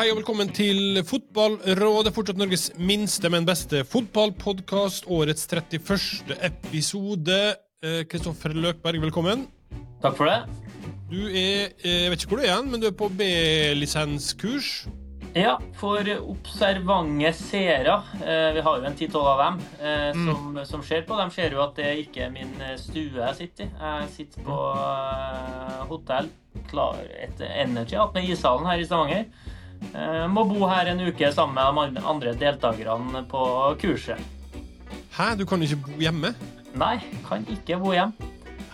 hei og velkommen til Fotballrådet. Fortsatt Norges minste, men beste fotballpodkast. Årets 31. episode. Eh, Kristoffer Løkberg, velkommen. Takk for det. Du er eh, Jeg vet ikke hvor du er igjen, men du er på B-lisenskurs. Ja, for observante seere, eh, vi har jo en ti-tolv av dem, som, som, som ser på, de ser jo at det ikke er min stue jeg sitter i. Jeg sitter på hotell klar etter Energy, attmed ishallen her i Stavanger. Eh, må bo her en uke sammen med de andre deltakerne på kurset. Hæ, du kan ikke bo hjemme? Nei, kan ikke bo hjem.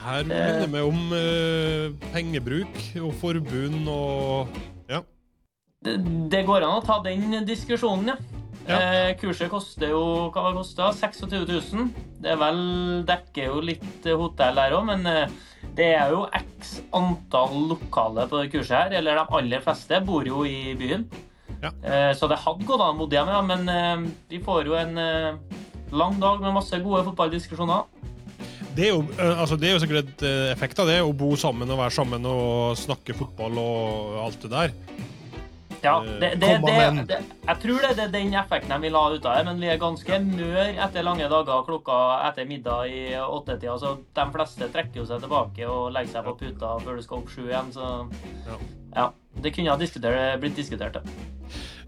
Her minner vi om uh, pengebruk og forbund og Ja. Det, det går an å ta den diskusjonen, ja. Ja. Eh, kurset koster jo hva det koster 26 000. Det er vel, dekker jo litt hotell her òg, men eh, det er jo x antall lokale på det kurset her. Eller de aller fleste bor jo i byen. Ja. Eh, så det hadde gått an å bo hjemme, men eh, vi får jo en eh, lang dag med masse gode fotballdiskusjoner. Det er jo, altså, det er jo sikkert effekt av det, å bo sammen og være sammen og snakke fotball og alt det der. Ja, Eh, det, det, det, jeg tror det, er den effekten de vil ha ut av det, men vi er ganske mør etter lange dager klokka etter middag i åttetida, så de fleste trekker jo seg tilbake og legger seg på puta før du skal opp sju igjen, så Ja. Det kunne ha diskutert, blitt diskutert, det.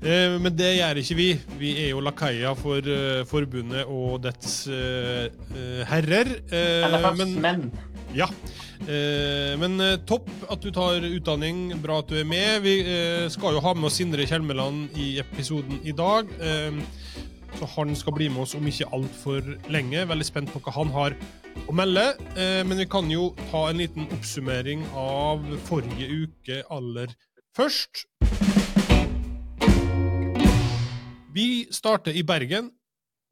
Eh, Men det gjør ikke vi. Vi er jo lakaia for eh, forbundet og dets herrer. Eh, NFFs menn. Ja. Eh, men eh, topp at du tar utdanning. Bra at du er med. Vi eh, skal jo ha med oss Sindre Kjelmeland i episoden i dag. Så han skal bli med oss om ikke altfor lenge. Veldig spent på hva han har å melde. Men vi kan jo ta en liten oppsummering av forrige uke aller først. Vi starter i Bergen,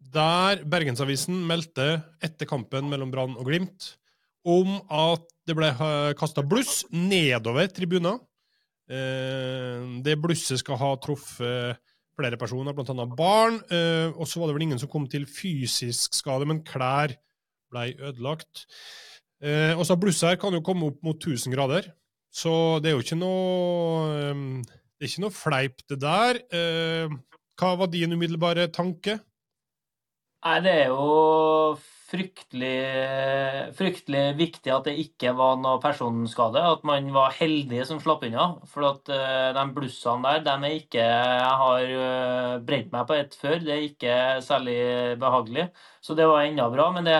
der Bergensavisen meldte etter kampen mellom Brann og Glimt om at det ble kasta bluss nedover tribuner. Eh, Det blusset skal ha truffet flere personer, bl.a. barn. eh, Og så var det vel ingen som kom til fysisk skade, men klær ble ødelagt. Eh, Og så blusset her kan jo komme opp mot 1000 grader, så det er jo ikke noe eh, Det er ikke noe fleip, det der. Eh, Hva var din umiddelbare tanke? Nei, det er jo fryktelig, fryktelig viktig at det ikke var noe personskade. At man var heldig som slapp unna. For at eh, de blussene der, de er ikke Jeg har eh, brent meg på ett før. Det er ikke særlig behagelig. Så det var enda bra. Men det,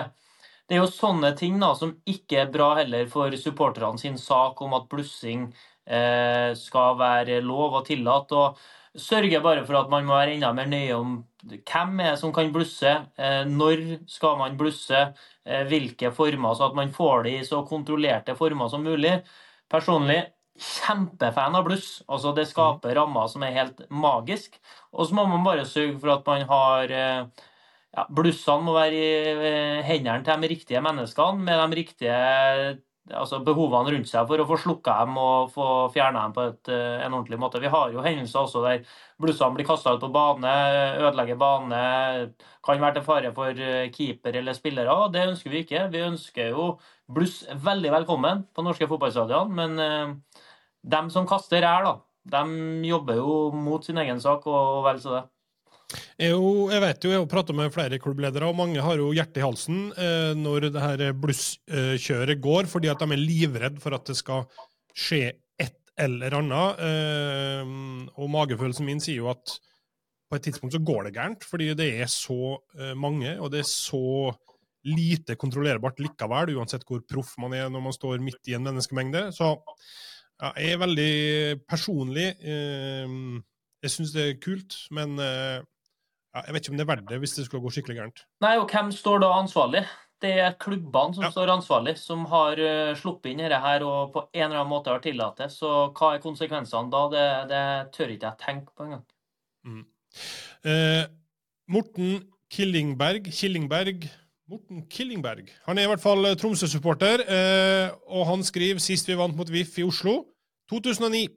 det er jo sånne ting da, som ikke er bra heller for supporterne sin sak om at blussing eh, skal være lov og tillatt. og sørger bare for at man må være enda mer nøye om hvem er det som kan blusse, eh, når skal man blusse, eh, hvilke former, så at man får det i så kontrollerte former som mulig. Personlig kjempefan av bluss. Altså, det skaper rammer som er helt magisk. Og så må man bare sørge for at man har eh, ja, Blussene må være i hendene til de riktige menneskene med de riktige altså behovene rundt seg for å få slukka dem og få fjerna dem på et, eh, en ordentlig måte. Vi har jo hendelser også der blussene blir kasta ut på bane, ødelegger bane, kan være til fare for eh, keeper eller spillere. og Det ønsker vi ikke. Vi ønsker jo bluss veldig velkommen på norske fotballstadion, men eh, dem som kaster ræl, da, de jobber jo mot sin egen sak, og vel så det. Jeg, jo, jeg vet jo, jeg har prata med flere klubbledere, og mange har jo hjertet i halsen eh, når det her blusskjøret går, fordi at de er livredd for at det skal skje et eller annet. Eh, og magefølelsen min sier jo at på et tidspunkt så går det gærent, fordi det er så eh, mange, og det er så lite kontrollerbart likevel, uansett hvor proff man er når man står midt i en menneskemengde. Så ja, jeg er veldig personlig eh, Jeg syns det er kult, men eh, ja, jeg vet ikke om det er verdt det hvis det skulle gå skikkelig gærent. Nei, og hvem står da ansvarlig? Det er klubbene som Ja. står ansvarlig, som har uh, sluppet inn dette her og på en eller annen måte har tillatt det. Så hva er konsekvensene da? Det, det tør ikke jeg tenke på engang. Eh, Morten Killingberg Killingberg Morten Killingberg. Han er i hvert fall eh, Tromsø-supporter, eh, og han skriver sist vi vant mot VIF i Oslo, 2009.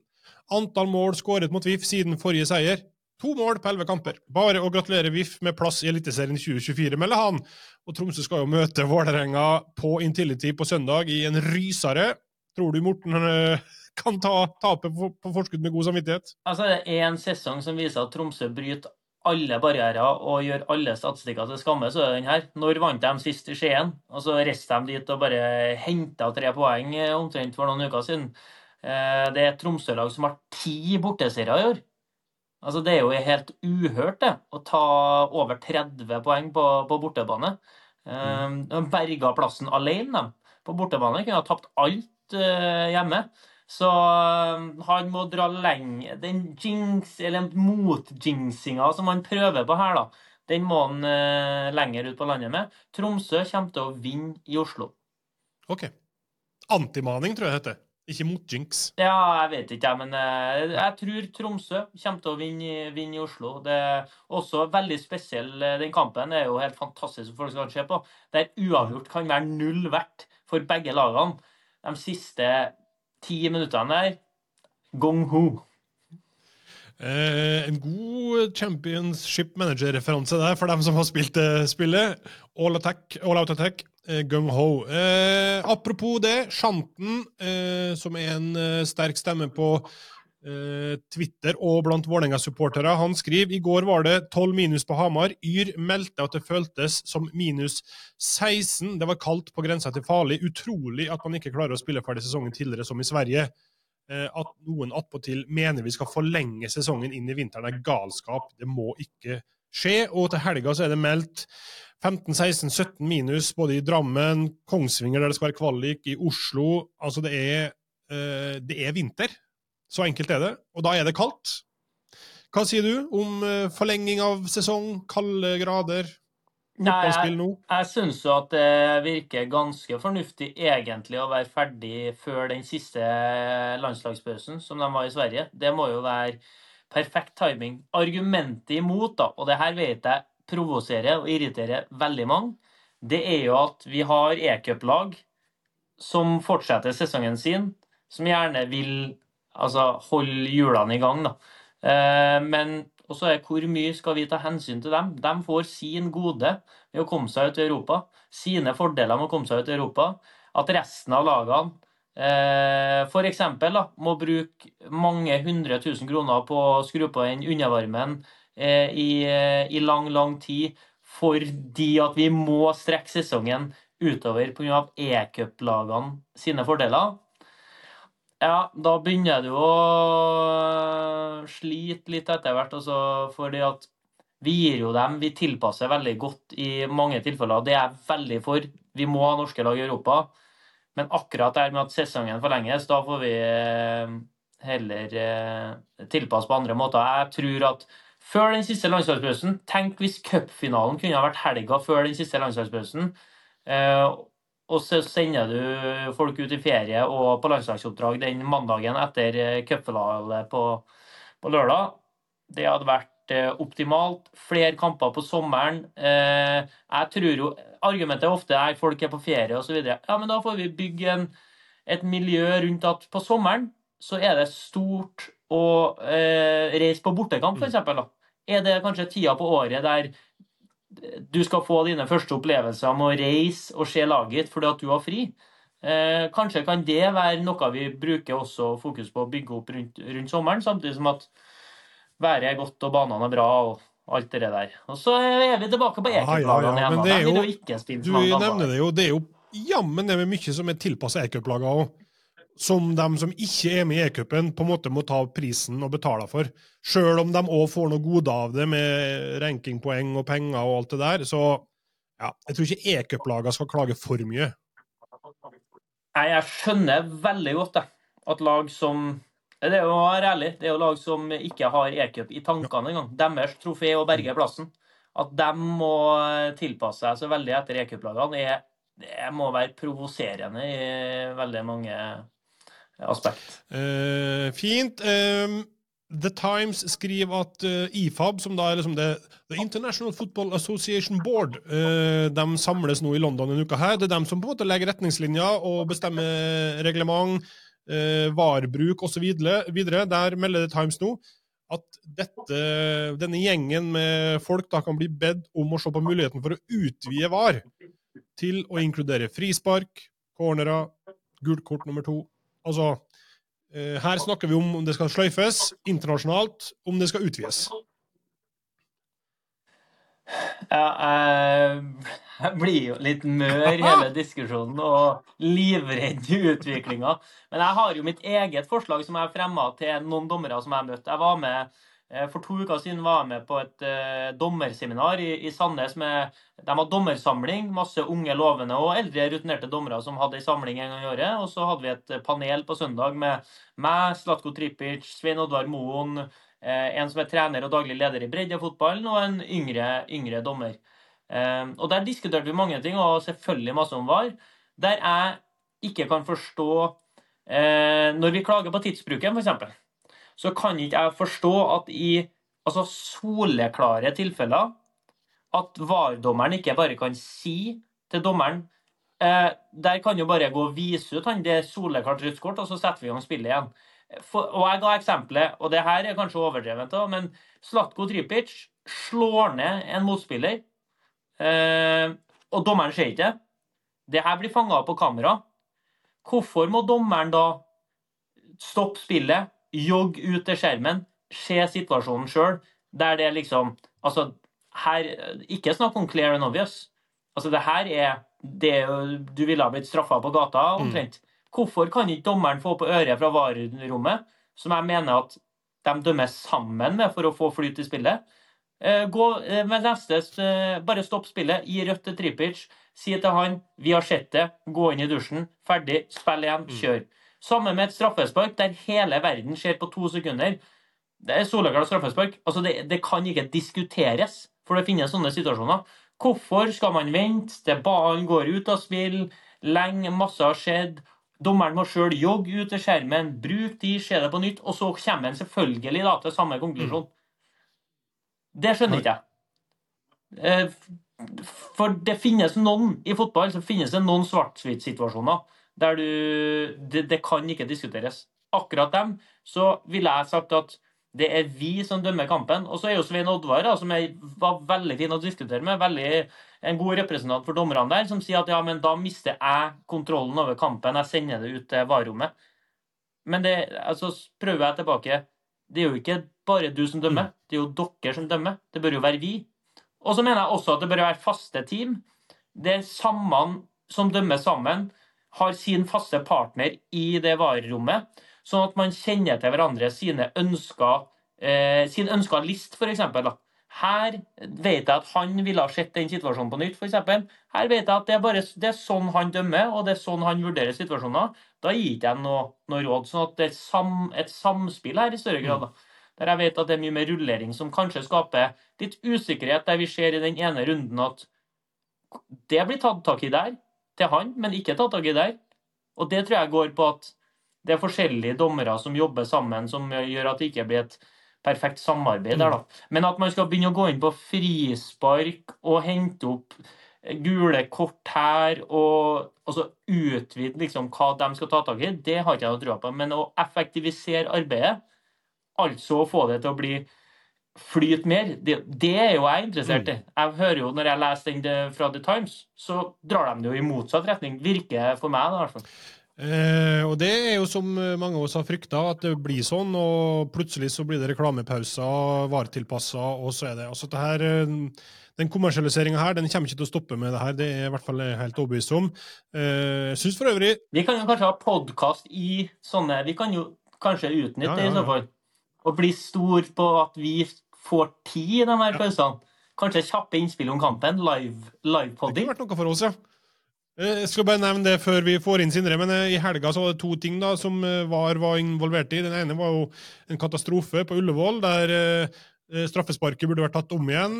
Antall mål skåret mot VIF siden forrige seier. To mål på elleve kamper. Bare å gratulere VIF med plass i Eliteserien 2024, melder han. Og Tromsø skal jo møte Vålerenga på Intility på søndag i en rysere. Tror du Morten eh, kan ta tape på, forskudd med god samvittighet. Altså, det er en sesong som viser at Tromsø bryter alle barrierer og gjør alle statistikker til skamme, så er den her. Når vant de sist i Skien? Og så reiste de dit og bare henta tre poeng eh, omtrent for noen uker siden. Eh, det er et Tromsø-lag som har ti borteserier i år. Altså, det er jo helt uhørt, det. Å ta over 30 poeng på, på bortebane. Mm. De berga plassen alene, de. På bortebane kunne ha tapt alt hjemme. Så um, han må dra lenge Den jinx, eller motjinxinga som han prøver på her, da, den må han uh, lenger ut på landet med. Tromsø kommer til å vinne i Oslo. OK. Antimaning, tror jeg det heter. Ikke mot Jinx. Ja, jeg vet ikke, men uh, jeg tror Tromsø kommer til å vinne, vinne, i Oslo. Det er også veldig spesiell. Uh, den kampen er jo helt fantastisk for folk skal se på. Der uavgjort kan være null verdt for begge lagene. De siste ti minuttene der gong ho. Eh, en god championship manager-referanse der for dem som har spilt det spillet. All, attack, all out attack, eh, gung ho. Eh, apropos det, Shanten, eh, som er en eh, sterk stemme på eh, Twitter og blant Vålerenga-supportere, han skriver i går var det 12 minus på Hamar. Yr meldte at det føltes som minus 16. Det var kaldt på grensa til farlig. Utrolig at man ikke klarer å spille ferdig sesongen tidligere som i Sverige. Eh, at noen attpåtil mener vi skal forlenge sesongen inn i vinteren, er galskap. Det må ikke skje. Og til helga så er det meldt 15-16-17 minus både i Drammen, Kongsvinger, der det skal være kvalik, i Oslo. Altså, det er, eh, det er vinter. Så enkelt er det. Og da er det kaldt. Hva sier du om eh, forlenging av sesong, kalde grader? Nei, jeg, jeg syns jo at det virker ganske fornuftig egentlig å være ferdig før den siste landslagspausen, som de var i Sverige. Det må jo være perfekt timing. Argumentet imot, da, og det her vet jeg provoserer og irriterer veldig mange, det er jo at vi har e-cuplag som fortsetter sesongen sin, som gjerne vil altså, holde hjulene i gang. da. Eh, men også er hvor mye skal vi ta hensyn til dem? De får sin gode ved å komme seg ut i Europa. Sine fordeler med å komme seg ut i Europa. At resten av lagene f.eks. må bruke mange hundre tusen kroner på å skru på den undervarmen eh, i, eh, i, lang, lang tid fordi at vi må strekke sesongen utover pga. e-cuplagene sine fordeler. Ja, da begynner du å slite litt etter hvert, altså, fordi at vi gir jo dem Vi tilpasser veldig godt i mange tilfeller. Det er jeg veldig for. Vi må ha norske lag i Europa. Men akkurat det med at sesongen forlenges, da får vi eh, heller eh, tilpasse på andre måter. Jeg tror at før den siste landslagspausen Tenk hvis cupfinalen kunne ha vært helga før den siste landslagspausen. Eh, og så sender du folk ut i ferie og på landslagsoppdrag den mandagen etter cupfinale på, på, lørdag. Det hadde vært optimalt. Flere kamper på sommeren. Eh, jeg tror jo Argumentet er ofte at folk er på ferie osv. Ja, men da får vi bygge en, et miljø rundt at på sommeren så er det stort å eh, reise på bortekamp, f.eks. Er det kanskje tida på året der du skal få dine første opplevelser med å reise og se laget ditt fordi at du har fri. Eh, kanskje kan det være noe vi bruker også fokus på å bygge opp rundt, rundt sommeren, samtidig som at været er godt og banene er bra og alt det der. Og så er vi tilbake på e-cuplagene ja, ja, ja. igjen. Jo, du nevner det jo, det er jo jammen det med mye som er tilpassa e-cuplagene òg som de som ikke er med i e-cupen, på en måte må ta prisen og betale for. Sjøl om de òg får noe gode av det med rankingpoeng og penger og alt det der. Så ja, jeg tror ikke e-cuplagene skal klage for mye. Nei, jeg skjønner veldig godt det. At lag som Det er jo å være ærlig, det er jo lag som ikke har e-cup i tankene engang. Deres trofé å berge plassen. At de må tilpasse seg så veldig etter e-cuplagene, det må være provoserende i veldig mange aspekt. Uh, fint. Um, The Times skriver at uh, IFAB, som da er liksom det The International Football Association Board, uh, de samles nå i London en uka. her. Det er dem som på en måte legger retningslinjer og bestemmer reglement, uh, varebruk osv. Der melder The Times nå at dette, denne gjengen med folk da kan bli bedt om å se på muligheten for å utvide VAR til å inkludere frispark, cornerer, gult kort nummer to Altså, Eh, her snakker vi om om det skal sløyfes internasjonalt, om det skal utvides. Ja, jeg blir jo litt mør hele diskusjonen og livredd i utviklinga. Men jeg har jo mitt eget forslag som jeg fremma til noen dommere som jeg møtte. Jeg var med Eh, for to uker siden var jeg med på et uh, dommerseminar i, i Sandnes. Med, de hadde dommersamling, masse unge, lovende og eldre rutinerte dommere som hadde en samling en gang i året. Og så hadde vi et panel på søndag med meg, Slatko Tripic, Svein Oddvar Moen, en som er trener og daglig leder i breddefotballen, og en yngre, yngre dommer. Uh, og der diskuterte vi mange ting, og selvfølgelig masse om VAR. Der jeg ikke kan forstå Når vi klager på tidsbruken, f.eks så kan ikke jeg forstå at i altså soleklare tilfeller at VAR-dommeren ikke bare kan si til dommeren eh, Der kan jo bare gå og vise ut han det soleklart rødt kort, og så setter vi i gang spillet igjen. For, og Jeg ga eksempelet, og det her er kanskje overdrevet, men Slatko Tripic slår ned en motspiller, eh, og dommeren ser ikke det. Det her blir fanga på kamera. Hvorfor må dommeren da stoppe spillet, jogge ut til skjermen, se situasjonen sjøl, der det liksom Altså, her Ikke snakk om clear and obvious. Altså, det her er det du ville ha blitt straffa på gata, omtrent. Mm. Hvorfor kan ikke dommeren få på øret fra VAR-rommet, som jeg mener at de dømmer sammen med for å få flyt i spillet? Eh, gå eh, med neste eh, Bare stopp spillet, gi rødt til Tripic. Si til han 'Vi har sett det. Gå inn i dusjen. Ferdig. Spill igjen. Mm. Kjør'. Samme med et straffespark der hele verden ser på to sekunder. Det er soleklart straffespark. Altså det, det, kan ikke diskuteres, for det finnes sånne situasjoner. Hvorfor skal man vente til ballen går ut av spill, lenge, masse har skjedd? Dommeren må sjøl jogge ut til skjermen, bruke de, se det på nytt, og så kommer han selvfølgelig da, til samme konklusjon. Det skjønner ikke jeg. Eh, for det finnes noen i fotball så finnes det noen svart-hvitt-situasjoner der du det, det, kan ikke diskuteres. Akkurat dem så ville jeg sagt at det er vi som dømmer kampen. Og så er jo Svein Oddvar, da, som jeg var veldig fin å diskutere med, veldig en god representant for dommerne der, som sier at ja, men da mister jeg kontrollen over kampen. Jeg sender det ut til varerommet. Men det, altså, prøver jeg tilbake. Det er jo ikke bare du som dømmer, mm. det er jo dere som dømmer. Det bør jo være vi. Og så mener jeg også at det bør være faste team. Det er samme som dømmer sammen har sin faste partner i det varerommet, sånn at man kjenner til hverandre sine ønsker, eh, sin ønska list, f.eks. Her vet jeg at han ville ha sett den situasjonen på nytt, f.eks. Her vet jeg at det er, bare, det er sånn han dømmer, og det er sånn han vurderer situasjoner. Da gir ikke jeg noe, noe, råd. Sånn at det er sam, et samspill her i større grad. Da. Der jeg vet at det er mye mer rullering, som kanskje skaper litt usikkerhet, der vi ser i den ene runden at det blir tatt tak i der til han, men ikke tatt tak i der. Og det tror jeg går på at det er forskjellige dommere som jobber sammen, som gjør at det ikke blir et perfekt samarbeid der, da. Mm. Men at man skal begynne å gå inn på frispark og hente opp gule kort her, og, altså utvide liksom hva de skal ta tak i, det har ikke jeg noe tro på. Men å effektivisere arbeidet, altså å få det til å bli flyt mer. Det, det, er jo jeg interessert i. Mm. Jeg hører jo Når jeg leser den fra The Times, så drar de det jo i motsatt retning. Virker for meg, i hvert fall. Eh, og det er jo som mange av oss har frykta, at det blir sånn. Og plutselig så blir det reklamepauser, varetilpassa, og så er det altså det her eh, den kommersialiseringa her den kommer ikke til å stoppe med det her. Det er i hvert fall helt overbevist om. Eh, synes for øvrig Vi kan jo kanskje ha podkast i sånne Vi kan jo kanskje utnytte det ja, ja, ja. i så fall og bli stor på at vi får tid i de her pausene. Kanskje kjappe innspill om kampen. Live-podding. Live det kunne vært noe for oss, ja. Eh, jeg skal bare nevne det før vi får inn Sindre, men eh, i helga så var det to ting da som eh, VAR var involvert i. Den ene var jo en katastrofe på Ullevål, der straffesparket burde vært tatt om igjen,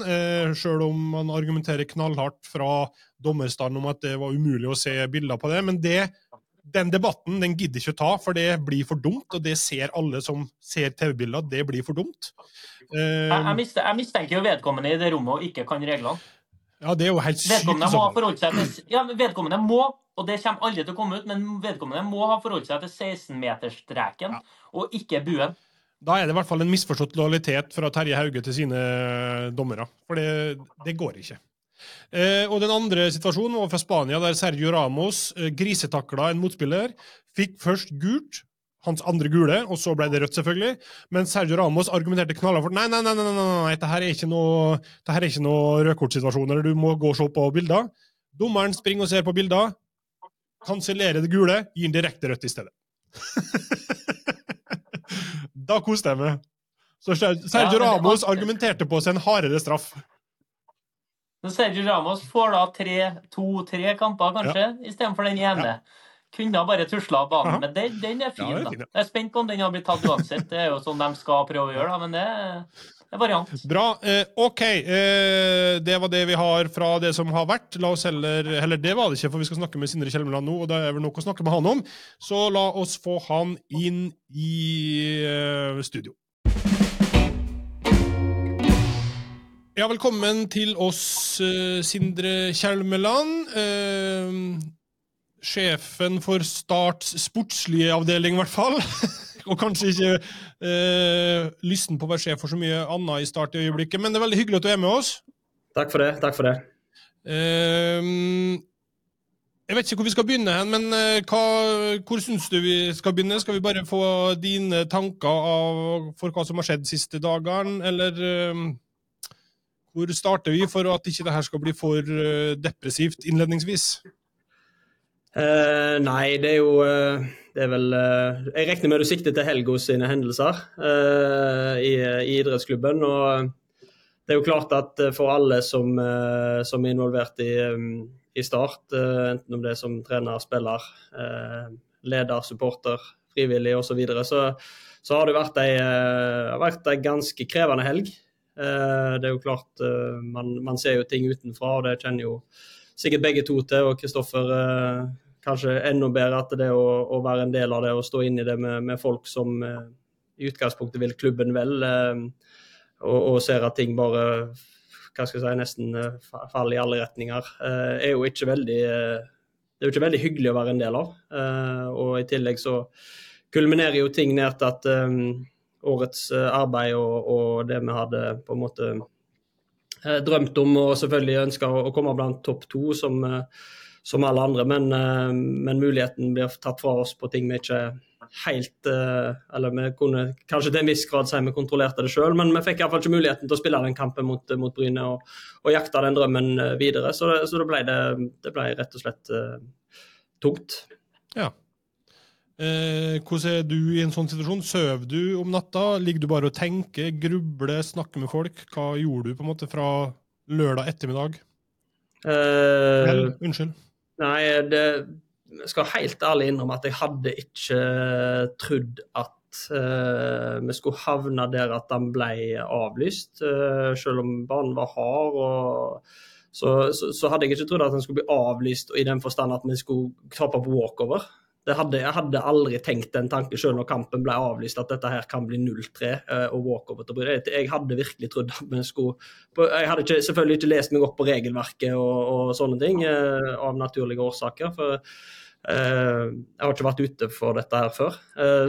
sjøl om man argumenterer knallhardt fra dommerstanden om at det var umulig å se bilder på det. Men det den debatten den gidder ikke å ta, for det blir for dumt. Og det ser alle som ser TV-bilder, det blir for dumt. Jeg, jeg, mistenker jo vedkommende i det rommet og ikke kan reglene. Ja, det er jo helt sykt. Vedkommende må ha forholdt seg til Ja, vedkommende må, og det kommer aldri til å komme ut, men vedkommende må ha forholdt seg til 16-meterstreken ja. og ikke buen. Da er det i hvert fall en misforstått lojalitet fra Terje Hauge til sine dommere. For det, det går ikke. Eh, og Den andre situasjonen var fra Spania, der Sergio Ramos eh, grisetakla en motspiller. Fikk først gult, hans andre gule, og så ble det rødt, selvfølgelig. Men Sergio Ramos argumenterte knallhardt for nei, nei, nei, nei, nei, nei, dette her er ikke noe, er ikke noe rødkortsituasjon, du må gå og se på bilder. Dommeren springer og ser på bilder, kansellerer det gule, gir den direkte rødt i stedet. da koste jeg meg. Så Sergio Ramos argumenterte på seg en hardere straff. Sergio Ramos får da to-tre kamper, kanskje, ja. istedenfor den ene. Ja. Kunne bare tusla av banen, men den, den er fin. Ja, er fin, da. Jeg er spent på om den har blitt tatt uansett. Det er jo sånn de skal prøve å gjøre, da, men det, det er variant. Bra. Eh, OK. Eh, det var det vi har fra det som har vært. La oss heller Eller det var det ikke, for vi skal snakke med Sindre Kjelmeland nå, og det er vel nok å snakke med han om. Så la oss få han inn i eh, studio. Ja, velkommen til oss, uh, Sindre Kjelmeland. Sjefen for Starts sportslige avdeling, i hvert fall. og kanskje ikke eh, lysten på å være sjef for så mye annet i Start i øyeblikket, men det er veldig hyggelig at du er med oss. Takk for det. Takk for det. jeg vet ikke hvor vi skal begynne, hen, men hva, hvor syns du vi skal begynne? Skal vi bare få dine tanker av, for hva som har skjedd de siste dagene, eller hvor starter vi for at ikke dette skal bli for uh, depressivt innledningsvis? Uh, nei, det er jo uh, Det er vel Jeg regner med du sikter til Helgo sine hendelser i, i, idrettsklubben. og det er jo klart at for alle som, som er involvert i, um, i Start, enten om det er som trener, spiller, leder, supporter, frivillig osv., så, videre, så så har det vært ei, vært ei ganske krevende helg. Det er jo klart, man, man, ser jo ting utenfra, og det kjenner jo sikkert begge to til. Og Kristoffer eh, kanskje enda bedre at det å, å, være en del av det og stå inn i det med, med folk som i utgangspunktet vil klubben vel, og, og, ser at ting bare hva skal jeg si, nesten faller i alle retninger, er jo ikke veldig det er jo ikke veldig hyggelig å være en del av. Og i tillegg så kulminerer jo ting ned til at årets eh, arbeid og, og, det vi hadde på en måte eh, drømt om og selvfølgelig ønska å komme blant topp to, som, eh, som alle andre. Men, men, muligheten blir tatt fra oss på ting vi ikke helt Eller vi kunne kanskje til en viss grad si vi kontrollerte det sjøl, men vi fikk iallfall ikke muligheten til å spille den kampen mot, mot Bryne og, og jakte den drømmen videre. Så, så det, ble det, det ble rett og slett tungt. Ja. Eh, hvordan er du i en sånn situasjon? Sover du om natta? Ligger du bare og tenker, grubler, snakker med folk? Hva gjorde du på en måte fra lørdag ettermiddag? Eh, Vel, unnskyld. Nei, det jeg skal helt ærlig innrømme at jeg hadde ikke trodd at uh, vi skulle havne der at den ble avlyst. Uh, selv om banen var hard. Og, så, så, så, hadde jeg ikke trodd at den skulle bli avlyst i den forstand at vi skulle tape på walkover. Hadde, jeg hadde aldri tenkt den tanken selv når kampen ble avlyst, at dette her kan bli 0-3 uh, og walkover til Bryne. Jeg, hadde virkelig trodd at vi skulle Jeg hadde ikke, selvfølgelig ikke lest meg opp på regelverket og, og sånne ting, uh, av naturlige årsaker. for uh, jeg har ikke vært ute for dette her før,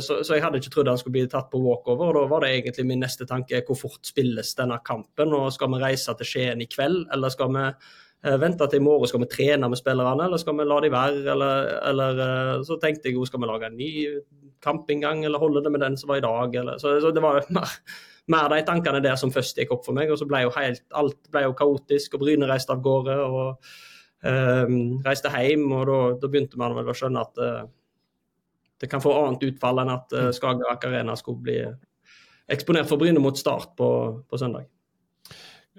så, så, jeg hadde ikke trodd han skulle bli tatt på walkover. og Da var det egentlig min neste tanke hvor fort spilles denne kampen. og Skal vi reise til Skien i kveld, eller skal vi Eh, vente til i morgen, skal vi trene med spillerne, eller skal vi la de være? Eller, eller eh, så tenkte jeg jo, skal vi lage en ny campinggang, eller holde det med den som var i dag? Eller, så, så, det var mer, mer, de tankene der som først gikk opp for meg. Og så ble jo helt, alt ble jo kaotisk, og Bryne reiste av gårde. og um, reiste hjem, og da, da, begynte man vel å skjønne at uh, det kan få annet utfall enn at uh, Skagerrak Arena skulle bli eksponert for Bryne mot Start på, på søndag.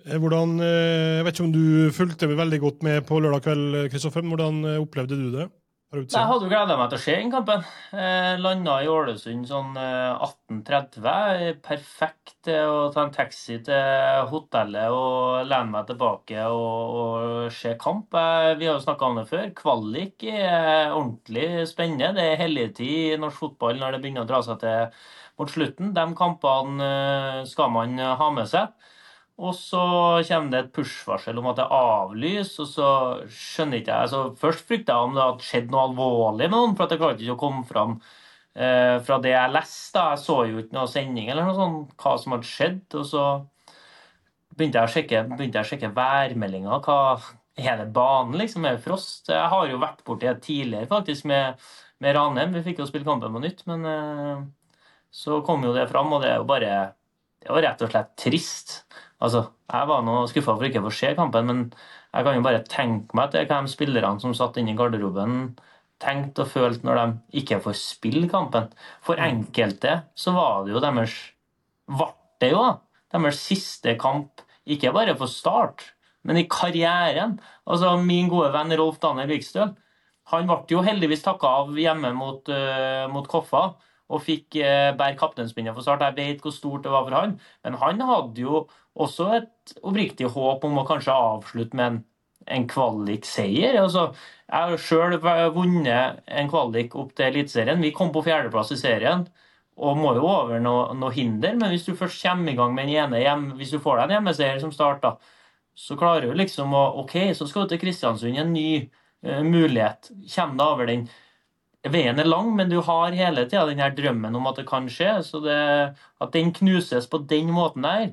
Eh, hvordan, eh, jeg vet ikke om du fulgte veldig godt med på lørdag kveld, Kristoffer. Hvordan eh, opplevde du det? Jeg hadde gleda meg til å se den kampen. Landa i Ålesund sånn 18.30. Perfekt å ta en taxi til hotellet og lene meg tilbake og, og se kamp. Vi har jo snakka om det før. Kvalik er ordentlig spennende. Det er helligtid i norsk fotball når det begynner å dra seg til mot slutten. De kampene skal man ha med seg. Og så kommer det et push-varsel om at det er avlyst, og så skjønner ikke jeg altså Først frykta jeg om det hadde skjedd noe alvorlig med noen, for at det klarte ikke å komme fram eh, fra det jeg leste. Jeg så jo ikke noe sending eller noe sånt, hva som hadde skjedd. Og så begynte jeg å sjekke, begynte jeg sjekke værmeldinga. Hva er det banen, liksom? Er det frost? Jeg har jo vært borti det tidligere, faktisk, med med Ranheim. Vi fikk jo spille kampen på nytt, men eh, så kom jo det fram, og det er jo bare Det var rett og slett trist. Altså, jeg var nå skuffa for ikke å få se kampen, men jeg kan jo bare tenke meg til hva de spillerne som satt inne i garderoben, tenkte og følte når de ikke får spille kampen. For enkelte så var det jo deres Ble det jo, da. Deres siste kamp, ikke bare for Start, men i karrieren. Altså, min gode venn Rolf Daniel Vikstøl, han ble jo heldigvis takka av hjemme mot, uh, mot Koffa og fikk uh, bære kapteinspinnet for Start. Jeg vet hvor stort det var for han, men han hadde jo også et oppriktig håp om å kanskje avslutte med en, en kvalikseier. Altså, jeg har sjøl vunnet en kvalik opp til Eliteserien. Vi kom på fjerdeplass i serien og må jo over noe, noe, hinder. Men hvis du først kommer i gang med en ene hjem, hvis du får deg en hjemmeseier som starter, så klarer du liksom å OK, så skal du til Kristiansund, en ny uh, mulighet. Kommer deg over den. Veien er lang, men du har hele tida den her drømmen om at det kan skje. Så det, at den knuses på den måten der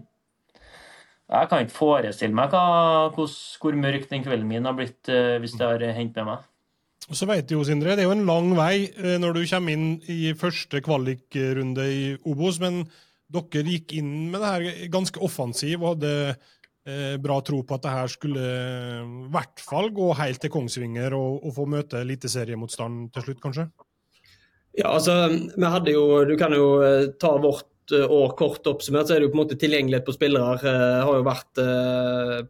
Jeg kan ikke forestille meg hva, hvor, hvor mørk den kvelden min har blitt uh, hvis det har hendt med meg. Og så vet du jo, Sindre, Det er jo en lang vei uh, når du kommer inn i første kvalikrunde i Obos, men dere gikk inn med det her ganske offensiv og hadde Eh, bra tro på at det her skulle eh, i hvert fall gå helt til Kongsvinger og, og få møte eliteseriemotstand til slutt, kanskje? Ja, altså, vi hadde jo Du kan jo eh, ta vårt år kort oppsummert, så er det jo på en måte tilgjengelighet på spillere eh, har jo vært eh,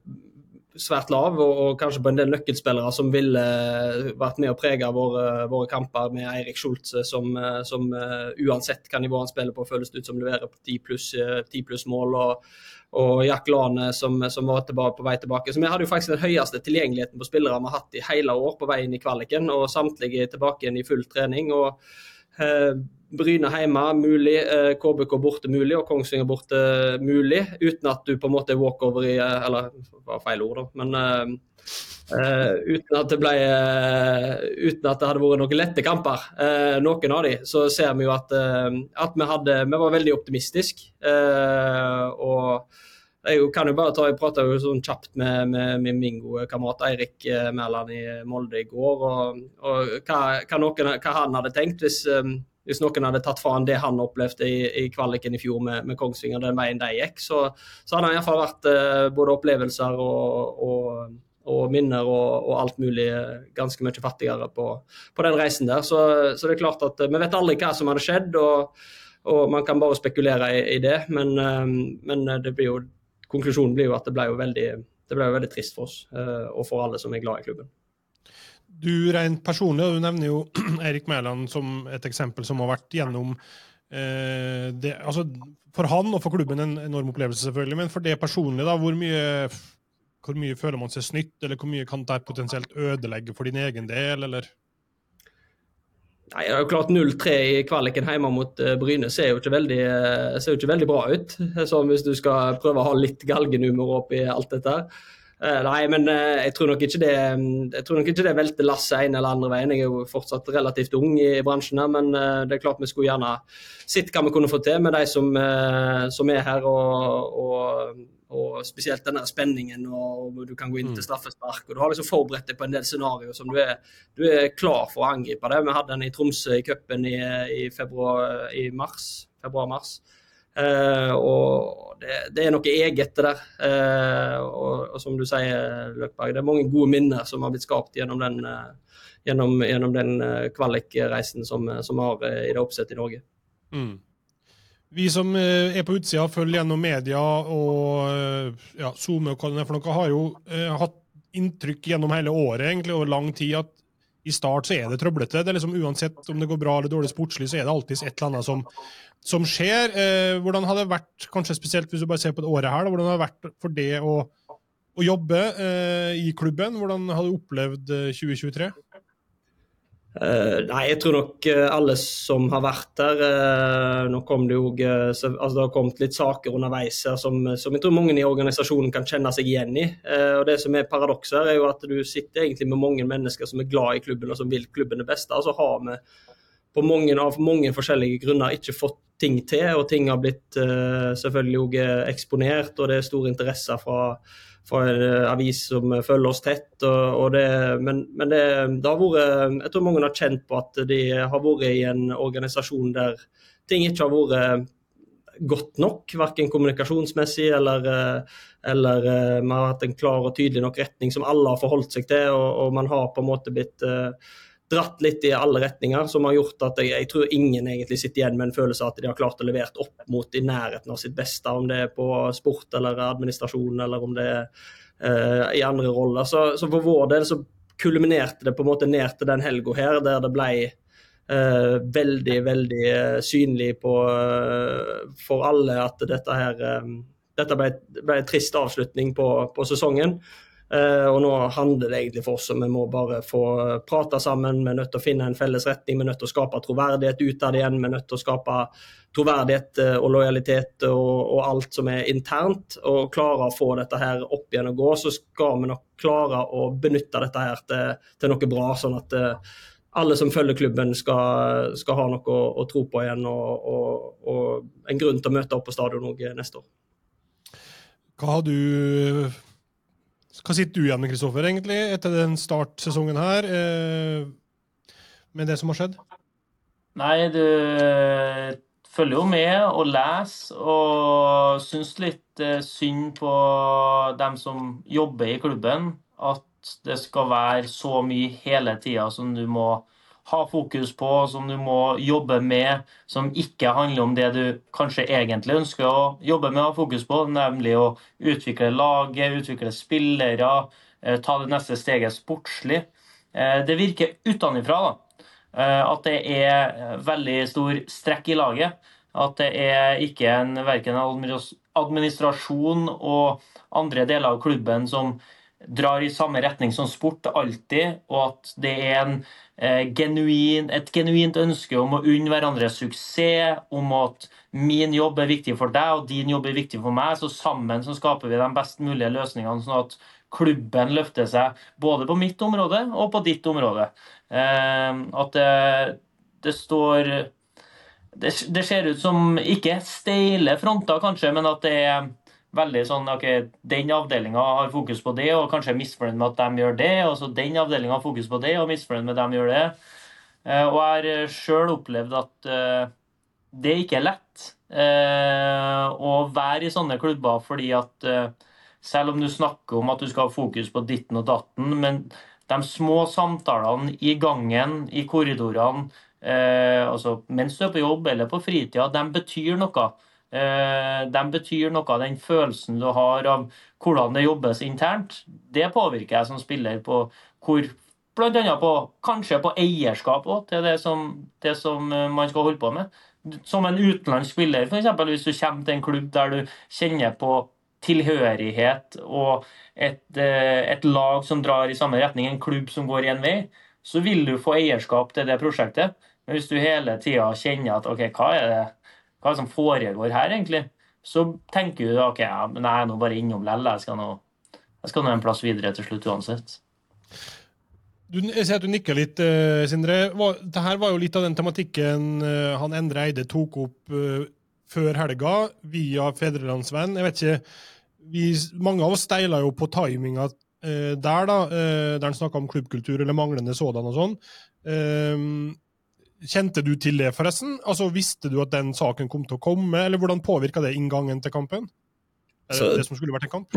svært lav, og, og, kanskje på en del nøkkelspillere som ville uh, vært med å prege våre, våre kamper, med Eirik Schultze som, som uansett hva nivå han spiller på, føles det ut som leverer på 10 pluss, 10 pluss mål. og og Jack Lane som, som var tilbake, på vei tilbake. Så Vi hadde jo faktisk den høyeste tilgjengeligheten på spillere vi har hatt i hele år på vei inn i kvaliken. og Samtlige tilbake igjen i full trening. og eh, Bryne hjemme mulig, eh, KBK borte mulig og Kongsvinger borte mulig. Uten at du på en måte er walkover i eh, Eller det var feil ord, da. Men eh, Uh, uten, at det ble, uh, uten at det hadde vært noen lette kamper, uh, noen av de, så ser vi jo at, at vi, hadde, vi var veldig optimistiske. og jeg kan jo bare ta, jeg prata sånn kjapt med, med, med min gode kamerat Eirik Mæland i Molde i går. og, og hva, hva, noen, hva, han hadde tenkt hvis, hvis noen hadde tatt fra det han opplevde i, i kvaliken i fjor med, med Kongsvinger, den veien de gikk. Så, så hadde han iallfall vært både opplevelser og, og og minner og, og, alt mulig ganske mye fattigere på, på den reisen der. Så, så, det er klart at vi vet aldri hva som hadde skjedd, og, og man kan bare spekulere i, i det. Men, um, men blir jo, konklusjonen blir jo at det ble jo veldig, ble jo veldig trist for oss og for alle som er glad i klubben. Du rent personlig, og du nevner jo Erik Mæland som et eksempel som har vært gjennom eh, det, altså For han og for klubben en enorm opplevelse, selvfølgelig, men for det personlige, da, hvor mye hvor mye føler man seg snytt, eller hvor mye kan det potensielt ødelegge for din egen del, eller? Nei, det er jo klart 0-3 i kvaliken hjemme mot uh, Bryne ser jo, veldig, uh, ser jo ikke veldig, bra ut. Så hvis du skal prøve å ha litt galgenummer oppi alt dette. Uh, nei, men jeg tror nok ikke det jeg tror nok ikke det velter lasset en eller andre veien. Jeg er jo fortsatt relativt ung i bransjen, men det er klart vi skulle gjerne sett hva vi kunne få til med de som, som er her. og, og og spesielt denne spenningen, og du kan gå inn til mm. straffespark. og Du har liksom forberedt deg på en del scenarioer som du er, du er, klar for å angripe. det. Vi hadde den i Tromsø i cupen i, i, februar, i mars. Februar-mars. Eh, og det, det, er noe eget, det der. Eh, og, og, som du sier, Løkberg, det er mange gode minner som har blitt skapt gjennom den, uh, gjennom, gjennom den kvalikreisen som vi har i det oppsettet i Norge. Mm. Vi som eh, er på utsida, følger gjennom media og eh, ja, SoMe og hva det er for noe, har jo eh, hatt inntrykk gjennom hele året egentlig, over lang tid at i start så er det trøblete. Det er liksom Uansett om det går bra eller dårlig sportslig, så er det alltid et eller annet som, som skjer. Eh, hvordan har det vært, kanskje spesielt hvis du bare ser på det året her, da, hvordan har det vært for det å, å jobbe eh, i klubben? Hvordan har du opplevd 2023? Uh, nei, jeg tror nok uh, alle som har vært der uh, Nå kom det jo altså Det har kommet litt saker underveis her som, som, jeg tror mange i organisasjonen kan kjenne seg igjen i. og Det som er paradokset er jo at du sitter egentlig med mange mennesker som er glad i klubben og som vil klubben det beste. Og så har vi på mange, av mange forskjellige grunner ikke fått ting til, og ting har blitt uh, selvfølgelig òg eksponert, og det er stor interesse fra, fra en avis som følger oss tett. Og, og det, men, men det, det, har vært Jeg tror mange har kjent på at de har vært i en organisasjon der ting ikke har vært godt nok, verken kommunikasjonsmessig eller, eller vi har hatt en klar og tydelig nok retning som alle har forholdt seg til, og, og man har på en måte blitt uh, dratt litt i alle retninger, som har gjort at jeg, jeg, tror ingen egentlig sitter igjen med en følelse av at de har klart å levere opp mot i nærheten av sitt beste, om det er på sport eller administrasjon eller om det er uh, i andre roller. Så, så, for vår del så kulminerte det på en måte ned til den helga her, der det ble uh, veldig, veldig uh, synlig på, for alle at dette her dette ble, ble, en trist avslutning på, på sesongen. Uh, og nå handler det egentlig for oss om vi må bare få prate sammen. Vi er nødt til å finne en felles retning, vi er nødt til å skape troverdighet ut av igjen. Vi er nødt til å skape troverdighet uh, og lojalitet og, og, alt som er internt. Og klare å få dette her opp igjen og gå, så skal vi nok klare å benytte dette her til, til noe bra. sånn at alle som følger klubben skal, skal ha noe å, å, tro på igjen og, og, og, en grunn til å møte opp på stadion neste år. Hva har du hva sitter du igjen med, Kristoffer, egentlig, etter den startsesongen her, eh, med det som har skjedd? Nei, du følger jo med og leser, og syns litt eh, synd på dem som jobber i klubben. At det skal være så mye hele tida som du må ha fokus på, som du må jobbe med, som ikke handler om det du kanskje egentlig ønsker å jobbe med ha fokus på, nemlig å utvikle laget, utvikle spillere, eh, ta det neste steget sportslig. Eh, det virker utenfra eh, at det er veldig stor strekk i laget. At det er ikke en, verken administrasjon og andre deler av klubben som drar i samme retning som sport alltid, og at det er en Eh, genuin, et genuint ønske om å unne hverandre suksess, om at min jobb er viktig for deg og din jobb er viktig for meg. Så sammen så skaper vi de best mulige løsningene, sånn at klubben løfter seg både på mitt område og på ditt område. Eh, at det, det står det, det ser ut som ikke steile fronter, kanskje, men at det er veldig sånn ok, Den avdelinga har fokus på det og kanskje er misfornøyd med at de gjør det. Og så den avdelinga har fokus på det og misfornøyd med at de gjør det. Eh, og jeg har eh, sjøl opplevd at eh, det ikke er lett å være i sånne klubber, fordi at selv om du snakker om at du skal ha fokus på ditten og datten, men de små samtalene i gangen, i korridorene, altså mens du er på jobb eller på fritida, de betyr noe. Eh, de betyr noe av den følelsen du har av hvordan det jobbes internt. Det påvirker jeg som spiller på hvor Bl.a. på kanskje på eierskap også, til det som, det som, eh, man skal holde på med. Som en utenlandsk spiller, f.eks. hvis du kommer til en klubb der du kjenner på tilhørighet og et, eh, et, lag som drar i samme retning, en klubb som går én vei, så vil du få eierskap til det prosjektet. Men hvis du hele tida kjenner at OK, hva er det hva som foregår her, egentlig, så tenker du ok, ja, men jeg er nå bare innom lell. Jeg skal nå jeg skal nå en plass videre til slutt uansett. Du, jeg ser at du nikker litt, uh, Sindre. Dette var jo litt av den tematikken uh, han Endre Eide tok opp uh, før helga via Fedrelandsvenn. Jeg vet ikke, vi, Mange av oss steila jo på timinga der, da, der han snakka om klubbkultur eller manglende sådan og sånn. Kjente du til det, forresten? Altså, Visste du at den saken kom til å komme, eller hvordan påvirka det inngangen til kampen? Så, det som skulle vært en kamp?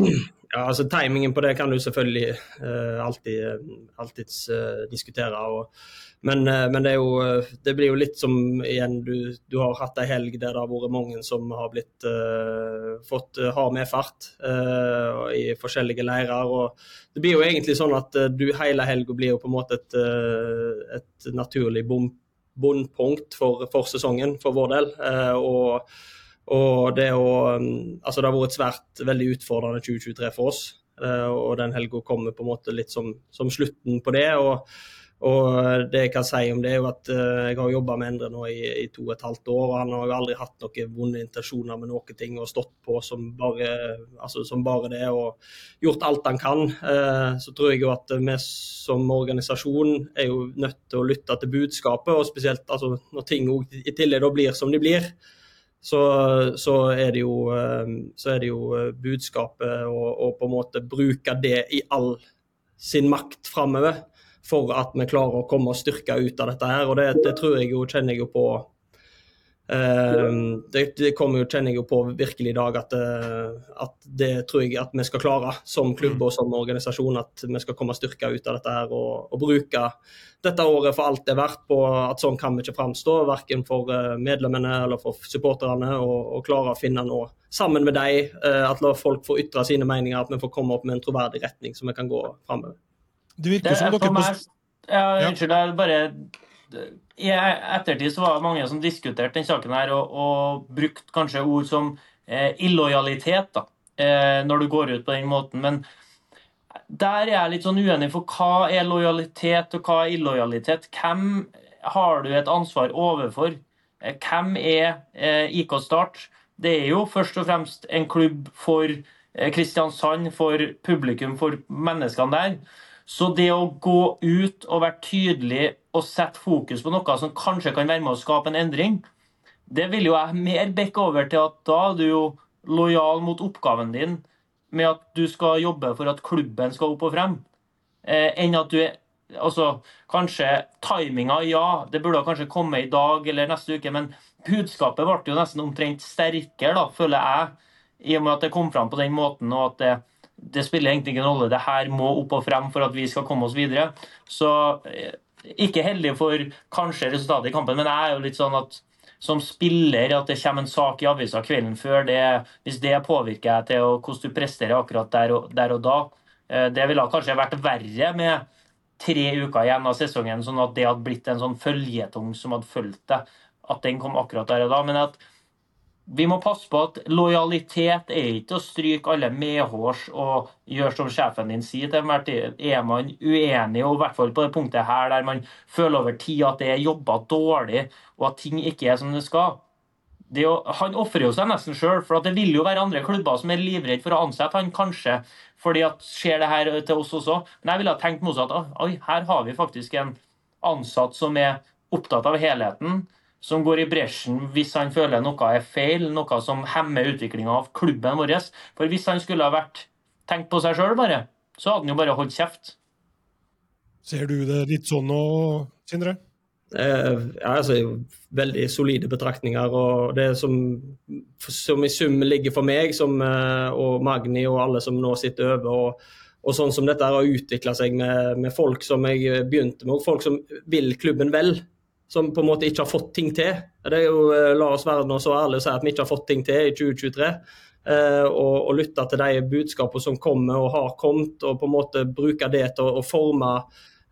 Ja, altså Timingen på det kan du selvfølgelig uh, alltid uh, alltids uh, diskutere. Og, men, men, det er jo Det blir jo litt som igjen du, du har hatt ei helg der det har vært mange som har blitt fått hard medfart i forskjellige leirer. og Det blir jo egentlig sånn at du hele helga blir jo på en måte et, et naturlig bom bunnpunkt for, for, sesongen for vår del. Eh, og, og det, å, um, altså det har vært svært veldig utfordrende 2023 for oss. Eh, og den helga kommer på en måte litt som, som slutten på det. og Og det jeg kan si om det, er jo at uh, jeg har jobba med Endre nå i, i, to og et halvt år, og han har jo aldri hatt noen vonde intensjoner med noen ting og stått på som bare, altså, som bare det og gjort alt han kan. Uh, så tror jeg jo at vi som organisasjon er jo nødt til å lytte til budskapet, og spesielt altså, når ting i tillegg da blir som de blir. Så, så, er jo, så er det jo budskapet å på en måte bruke det i all sin makt framover for at vi klarer å komme og styrka ut av dette her. Og det, det tror jeg jo, kjenner jeg jo på Uh, det, det kommer jo, kjenner jeg jo på virkelig i dag at, uh, at, det tror jeg at vi skal klare som klubb mm. og som organisasjon. At vi skal komme styrka ut av dette her og, og, bruke dette året for alt det er verdt på at sånn kan vi ikke framstå. Verken for uh, medlemmene eller for supporterne. Og, og, klare å finne noe sammen med dem. at la folk får ytre sine meninger. At vi får komme opp med en troverdig retning som vi kan gå framover. Det virker som dere meg, ja, Unnskyld, jeg bare I ettertid så var det mange som diskuterte den saken her, og, og brukte kanskje ord som eh, illojalitet da, eh, når du går ut på den måten. Men der er jeg litt sånn uenig, for hva er lojalitet, og hva er illojalitet? Hvem har du et ansvar overfor? Eh, hvem er eh, IK Start? Det er jo først og fremst en klubb for eh, Kristiansand, for publikum, for menneskene der. Så det å gå ut og være tydelig og sette fokus på noe som kanskje kan være med å skape en endring, det vil jo jeg mer bekke over til at da er du jo lojal mot oppgaven din med at du skal jobbe for at klubben skal opp og frem, eh, enn at du er Altså, kanskje timinga, ja, det burde kanskje komme i dag eller neste uke, men budskapet ble jo nesten omtrent sterkere, da, føler jeg, i og med at det kom fram på den måten, og at det det spiller egentlig ingen rolle. Det her må opp og frem for at vi skal komme oss videre. Så eh, ikke heldig for kanskje resultatet i kampen, men jeg er jo litt sånn at som spiller at det kommer en sak i avisa kvelden før, det, hvis det påvirker deg til hvordan du presterer akkurat der og, der og da eh, Det ville kanskje vært verre med tre uker igjen av sesongen, sånn at det hadde blitt en sånn føljetong som hadde fulgt deg. At den kom akkurat der og da. Men at vi må passe på at lojalitet er ikke å stryke alle medhårs og gjøre som sjefen din sier til enhver tid. Er man uenig, og i hvert fall på det punktet her der man føler over tid at det er jobba dårlig, og at ting ikke er som det skal det jo, Han ofrer jo seg nesten sjøl, for det vil jo være andre klubber som er livredde for å ansette han kanskje fordi at skjer det her til oss også. Men jeg ville ha tenkt motsatt. Oi, her har vi faktisk en ansatt som er opptatt av helheten som går i bresjen hvis han føler noe er feil, noe som hemmer utviklinga av klubben vår. For hvis han skulle ha vært tenkt på seg sjøl bare, så hadde han jo bare holdt kjeft. Ser du det litt sånn nå, Sindre? Eh, ja, altså, veldig solide betraktninger. og Det som, som i sum ligger for meg som, eh, og Magni og alle som nå sitter over, og, og sånn som dette har utvikla seg med, med, folk som jeg begynte med, og folk som vil klubben vel som på en måte ikke har fått ting til. Det er jo, eh, La oss være så ærlige og si at vi ikke har fått ting til i 2023. Eh, og, og lytte til de budskapene som kommer og har kommet, og på en måte bruke det til å, å forme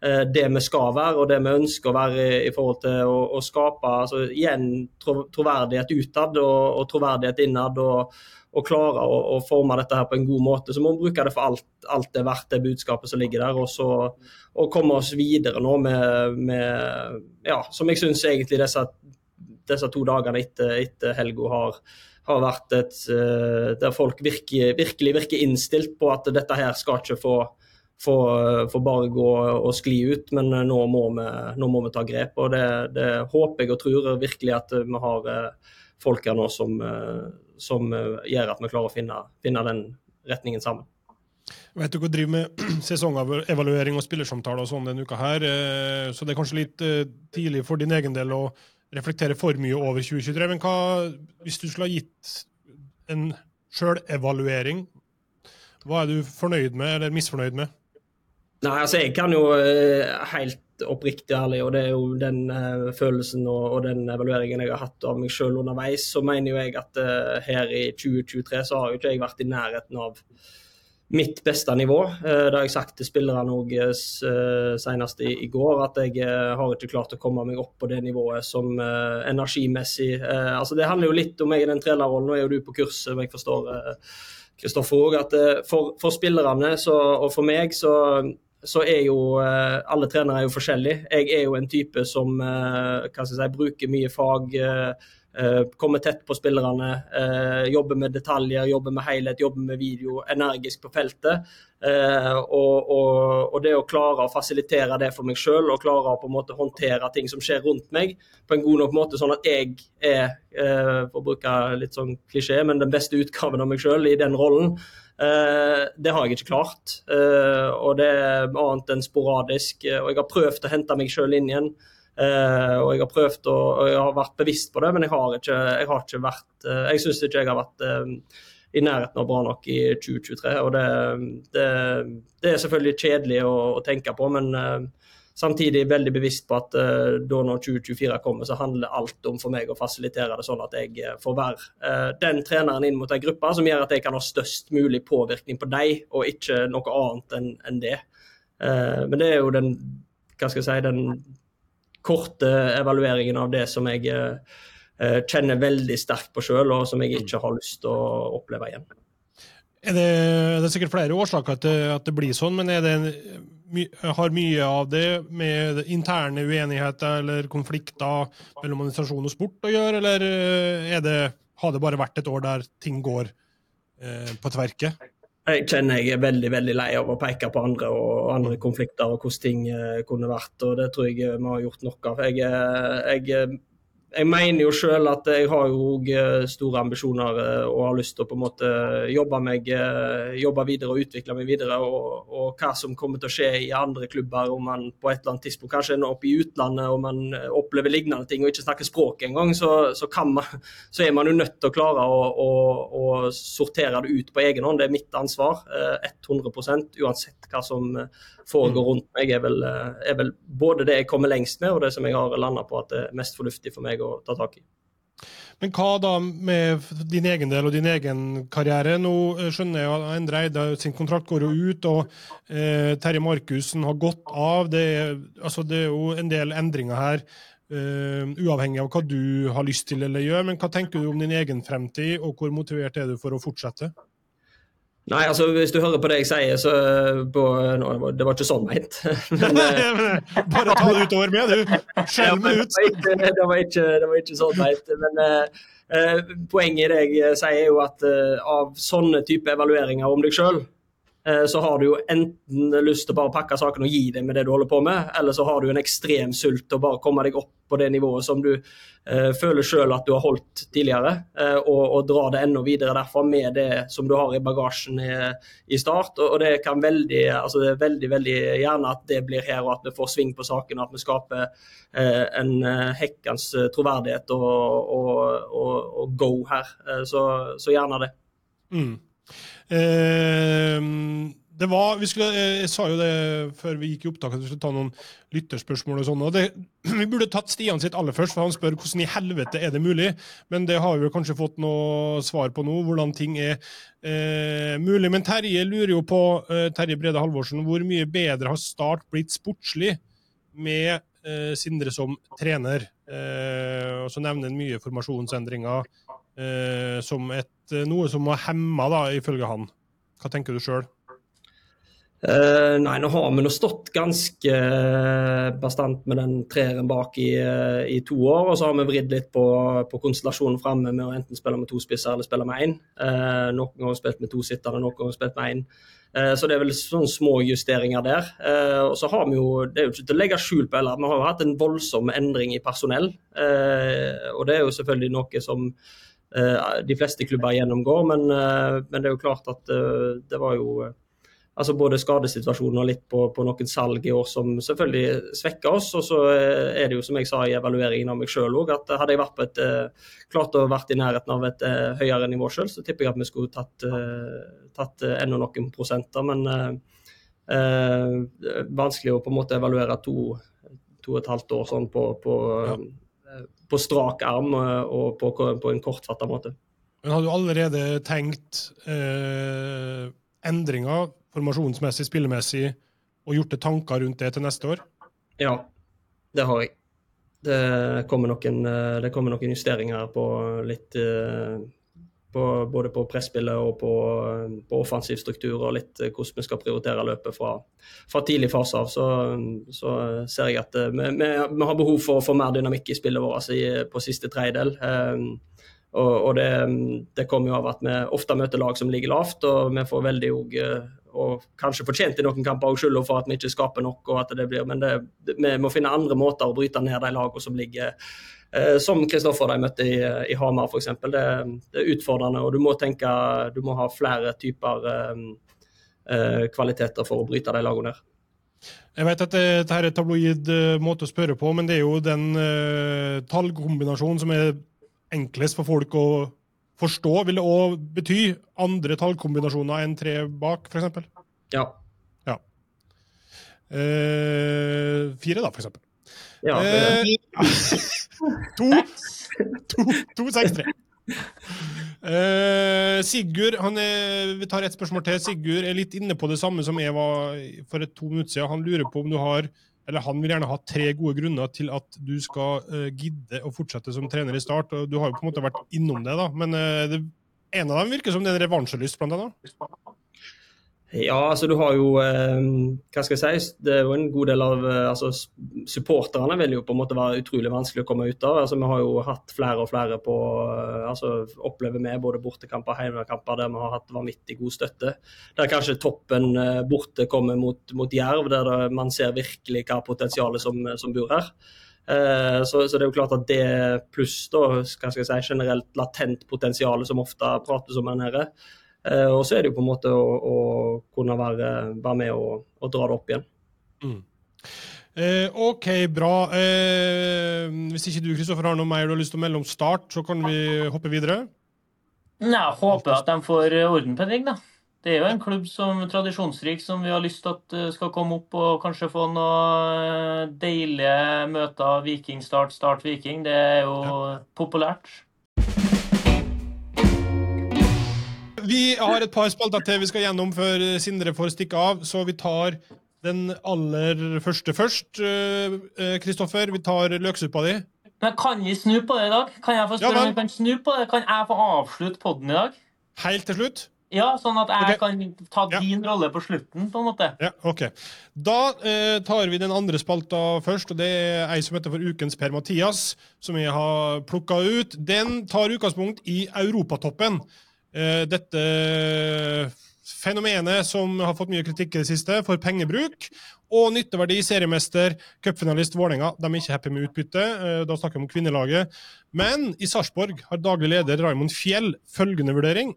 eh, det vi skal være og det vi ønsker å være i, i forhold til å, å skape altså, igjen tro, troverdighet utad og, og troverdighet innad. og og klare å, å, forme dette her på en god måte, så må vi bruke det for alt, alt det er verdt, det budskapet som ligger der. Og så og komme oss videre nå med, med ja, som jeg syns egentlig disse, disse, to dagene etter, etter helga har, har, vært et uh, Der folk virker, virkelig virker innstilt på at dette her skal ikke få få, bare gå og skli ut, men nå må vi, nå må vi ta grep. og det, det, håper jeg og tror virkelig at vi har uh, folk her nå som, som eh, gjør at vi klarer å finne, finne den retningen sammen. Vet dere driver med sesongevaluering og spillersamtaler og sånn denne uka her, eh, så det er kanskje litt eh, tidlig for din egen del å reflektere for mye over 2023. Men hva, hvis du skulle ha gitt en sjølevaluering, hva er du fornøyd med eller misfornøyd med? Nei, altså Jeg kan jo helt oppriktig ærlig, og det er jo den uh, følelsen og, og, den evalueringen jeg har hatt av meg selv underveis, så mener jo jeg at uh, her i 2023 så har jo ikke jeg vært i nærheten av mitt beste nivå. Uh, det har jeg sagt til spillerne òg senest i, i, går, at jeg har ikke klart å komme meg opp på det nivået som energimessig altså Det handler jo litt om meg i den trenerrollen, nå er jo du på kurs, men jeg forstår. Kristoffer òg, at for, for, spillerne så, og for meg så så er jo alle trenere er jo forskjellige. Jeg er jo en type som hva skal jeg si, bruker mye fag. Kommer tett på spillerne, jobber med detaljer, jobber med helhet, jobber med video, energisk på feltet. Og, og, og det å klare å fasilitere det for meg sjøl, og klare å på en måte håndtere ting som skjer rundt meg på en god nok måte, sånn at jeg er, for å bruke litt sånn klisjé, men den beste utgaven av meg sjøl i den rollen. Uh, det har jeg ikke klart. Uh, og det er annet enn sporadisk. Uh, og jeg har prøvd å hente meg sjøl inn igjen. og jeg har prøvd å, og jeg har vært bevisst på det, men jeg har ikke, jeg har ikke vært Jeg syns ikke jeg har vært i nærheten av bra nok i 2023. Og det, det, det er selvfølgelig kjedelig å, å tenke på, men Samtidig veldig bevisst på at uh, da når 2024 kommer, så handler alt om for meg å fasilitere det sånn at jeg uh, får være uh, den treneren inn mot ei gruppe som gjør at jeg kan ha størst mulig påvirkning på dem, og ikke noe annet enn en det. men det er jo den, hva skal jeg si, den korte evalueringen av det som jeg kjenner veldig sterkt på sjøl, og som jeg ikke har lyst til å oppleve igjen. Er det, det er sikkert flere årsaker til at det blir sånn, men er det my, har mye av det med interne uenigheter eller konflikter mellom administrasjon og sport å gjøre, eller eh, det, har det bare vært et år der ting går eh, på tverke? Jeg kjenner jeg er veldig veldig lei av å peke på andre og andre konflikter og hvordan ting eh, kunne vært. og Det tror jeg vi har gjort nok av. Jeg, jeg jeg mener jo sjøl at jeg har jo eh, store ambisjoner eh, og har lyst til å på en måte jobbe, meg, eh, jobbe videre og utvikle meg videre. Og, og, hva som kommer til å skje i andre klubber, om man på et eller annet tidspunkt kanskje ender opp i utlandet og man opplever lignende ting og ikke snakker språk engang, så, så, man, så er man jo nødt til å klare å, å, å, sortere det ut på egen hånd. Det er mitt ansvar. 100% uansett hva som foregår rundt meg, er vel, er vel både det jeg kommer lengst med og det som jeg har landa på at det er mest fornuftig for meg å ta tak i. Men hva da med din egen del og din egen karriere? Nå eh, skjønner jeg at Endre Eide sin kontrakt går jo ut, og eh, Terje Markussen har gått av. Det er, altså, det er, jo en del endringer her, eh, uavhengig av hva du har lyst til eller gjør. Men hva tenker du om din egen fremtid, og hvor motivert er du for å fortsette? Nei, altså hvis du hører på det jeg sier, så på, no, Det var ikke sånn meint. Eh, bare ta det utover med, du. Skjell meg ut. Det var, ikke, det var ikke sånn meint. Men uh, poenget i det jeg sier, er jo at uh, av sånne type evalueringer om deg sjøl, så har du jo enten lyst til å bare pakke saken og gi deg med det du holder på med, eller så har du en ekstrem sult til å bare komme deg opp på det nivået som du eh, føler sjøl at du har holdt tidligere, eh, og, og dra det enda videre derfra med det som du har i bagasjen i, i start. Og, og, det kan veldig, altså det er veldig, veldig gjerne at det blir her, og at vi får sving på saken, og at vi skaper eh, en hekkens troverdighet og, og, go her. Så, så, gjerne det. Mm. Uh, det var, skulle, eh, jeg sa jo det før vi gikk i opptak, at vi skulle ta noen lytterspørsmål. og sånn, og det, Vi burde tatt Stian sitt aller først, for han spør hvordan i helvete er det mulig. Men det har vi kanskje fått noe svar på nå, hvordan ting er eh, mulig. Men Terje lurer jo på, eh, Terje Brede Halvorsen, hvor mye bedre har Start blitt sportslig med eh, Sindre som trener? Eh, og så nevner han mye formasjonsendringer eh, som et, noe som var hemma, da, ifølge han. Hva tenker du sjøl? Uh, nei, nå har vi nå stått ganske bastant med den treeren bak i, uh, i, to år. Og så har vi vridd litt på, på konstellasjonen framme med å enten spille med to spisser eller spille med én. noen ganger spilt med to sittende, noen ganger spilt med én. så det er vel sånne små justeringer der. og så har vi jo, det er jo ikke til å legge skjul på heller, vi har jo hatt en voldsom endring i personell. og det er jo selvfølgelig noe som de fleste klubber gjennomgår, men, men det er jo klart at det var jo altså både skadesituasjonen og litt på, på, noen salg i år som selvfølgelig svekka oss. Og så er det jo som jeg sa i evalueringen av meg sjøl òg, at hadde jeg vært på et klart å vært i nærheten av et høyere nivå sjøl, så tipper jeg at vi skulle tatt, tatt enda noen prosenter. Men vanskelig å på en måte evaluere to, to og et halvt år sånn på, på, ja. På strak arm og på, på en kortfatta måte. Men har du allerede tenkt endringer formasjonsmessig, spillemessig, og gjort deg tanker rundt det til neste år? Ja, det har jeg. Det kommer noen, det kommer noen justeringer på litt, på, både på presspillet og på, på offensiv struktur og litt hvordan vi skal prioritere løpet fra, fra tidlig fase av. Så, så, ser jeg at vi, vi, vi har behov for å få mer dynamikk i spillet vårt på siste tredjedel. Og, og det, det, kommer jo av at vi ofte møter lag som ligger lavt, og vi får veldig òg og kanskje fortjent i noen kamper skylda for at vi ikke skaper nok. og at det blir, Men det, vi må finne andre måter å bryte ned de lagene som ligger eh, Eh, som Kristoffer de møtte i, i Hamar, f.eks. Det, det er utfordrende, og du må tenke Du må ha flere typer eh, eh, kvaliteter for å bryte de lagene der. Jeg vet at dette er et tabloid måte å spørre på, men det er jo den uh, tallkombinasjonen som er enklest for folk å forstå. Vil det òg bety andre tallkombinasjoner enn tre bak, f.eks.? Ja. ja. Uh, fire, da, f.eks. Ja, det... uh, 263. Uh, eh, Sigurd han er, Vi tar et spørsmål til. Sigurd er litt inne på det samme som jeg var for et to minutter siden. Han lurer på om du har eller han vil gjerne ha tre gode grunner til at du skal uh, gidde å fortsette som trener i Start. og Du har jo på en måte vært innom det, da, men uh, det, en av dem virker som det er revansjelyst, blant annet? Ja, altså du har jo eh, Hva skal jeg si. Det er jo en god del av eh, altså Supporterne vil jo på en måte være utrolig vanskelig å komme ut av. altså Vi har jo hatt flere og flere på eh, altså Opplever vi både bortekamper og hjemmekamper der vi har hatt vanvittig god støtte. Der kanskje toppen borte kommer mot, mot Jerv, der det, man ser virkelig hva potensialet som, som bor her. Så, så, det er jo klart at det pluss da, hva skal jeg si, generelt latent potensial som ofte prates om her nede, og så er det jo på en måte å, å kunne være, være med og, og, dra det opp igjen. Mm. Eh, OK, bra. Eh, hvis ikke du Kristoffer, har noe mer du har lyst til å melde om Start, så kan vi hoppe videre? Jeg håper at de får orden på ting, da. Det er jo en klubb som tradisjonsrik som vi har lyst til at eh, skal komme opp og kanskje få noen eh, deilige møter. Viking, Start, Start, Viking. Det er jo ja. populært. Vi har et par spalter til vi skal gjennom før Sindre får stikke av, så vi tar den aller første først. Kristoffer, eh, vi tar løksuppa di. Men Kan vi snu på det i dag? Kan jeg få spørre ja, om vi kan snu på det? Kan jeg få avslutte poden i dag? Helt til slutt? Ja, sånn at jeg okay. kan ta din ja. rolle på slutten, på en måte. Ja, ok. Da eh, tar vi den andre spalta først, og det er ei som heter for Ukens Per Mathias, som jeg har plukka ut. Den tar utgangspunkt i Europatoppen. Eh, dette fenomenet som har fått mye kritikk i det siste, for pengebruk og nytteverdi. Seriemester, cupfinalist Vålerenga. De er ikke happy med utbyttet. Eh, da snakker vi om kvinnelaget. Men i Sarpsborg har daglig leder Raymond Fjell følgende vurdering.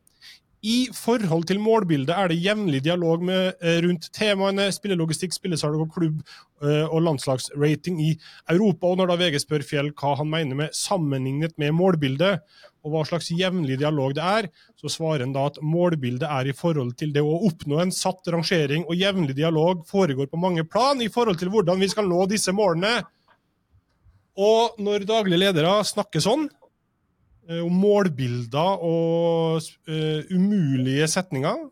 I forhold til målbildet er det jevnlig dialog med, eh, rundt temaene spillelogistikk, spillesalg og klubb eh, og landslagsrating i Europa. Og når da VG spør Fjell hva han mener med sammenlignet med målbildet, og hva slags jevnlig dialog det er, så svarer han da at målbildet er i forhold til det å oppnå en satt rangering, og jevnlig dialog foregår på mange plan i forhold til hvordan vi skal nå disse målene. Og når daglige ledere snakker sånn, Eh, om målbilder og uh, umulige setninger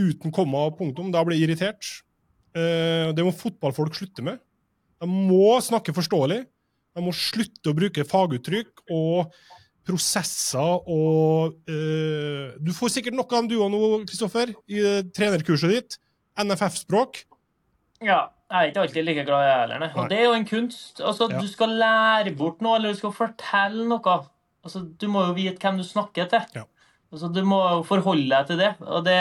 uten komma og punktum. Da blir jeg irritert. Uh, det må fotballfolk slutte med. De må snakke forståelig. De må slutte å bruke faguttrykk og prosesser og uh, Du får sikkert noe av du òg noe, Kristoffer, i trenerkurset ditt. NFF-språk. Ja. Jeg er ikke alltid like glad, i heller. Og det er jo en kunst. Altså, ja. Du skal lære bort noe, eller du skal fortelle noe. Altså, du må jo vite hvem du snakker til. Ja. Altså, du må jo forholde deg til det. Og det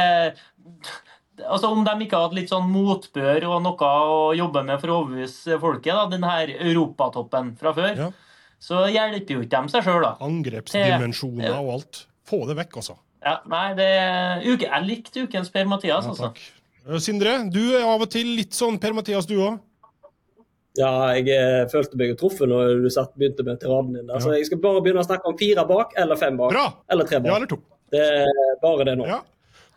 altså, Om de ikke har hatt litt sånn motbør og noe å jobbe med for å overbevise folket, da, den her europatoppen fra før, ja. Så hjelper jo ikke dem seg sjøl, da. Angrepsdimensjoner ja. og alt. Få det vekk, altså. Ja, nei, det, uke, Jeg likte ukens Per-Mathias, altså. Sindre, du er av og til litt sånn Per-Mathias, du òg? Ja, jeg eh, følte meg truffet når du satt, begynte med tiraden din. der. Så jeg skal bare begynne å snakke om fire bak eller fem bak. Bra! Eller tre bak. Ja, eller to. Det er bare det nå. Ja.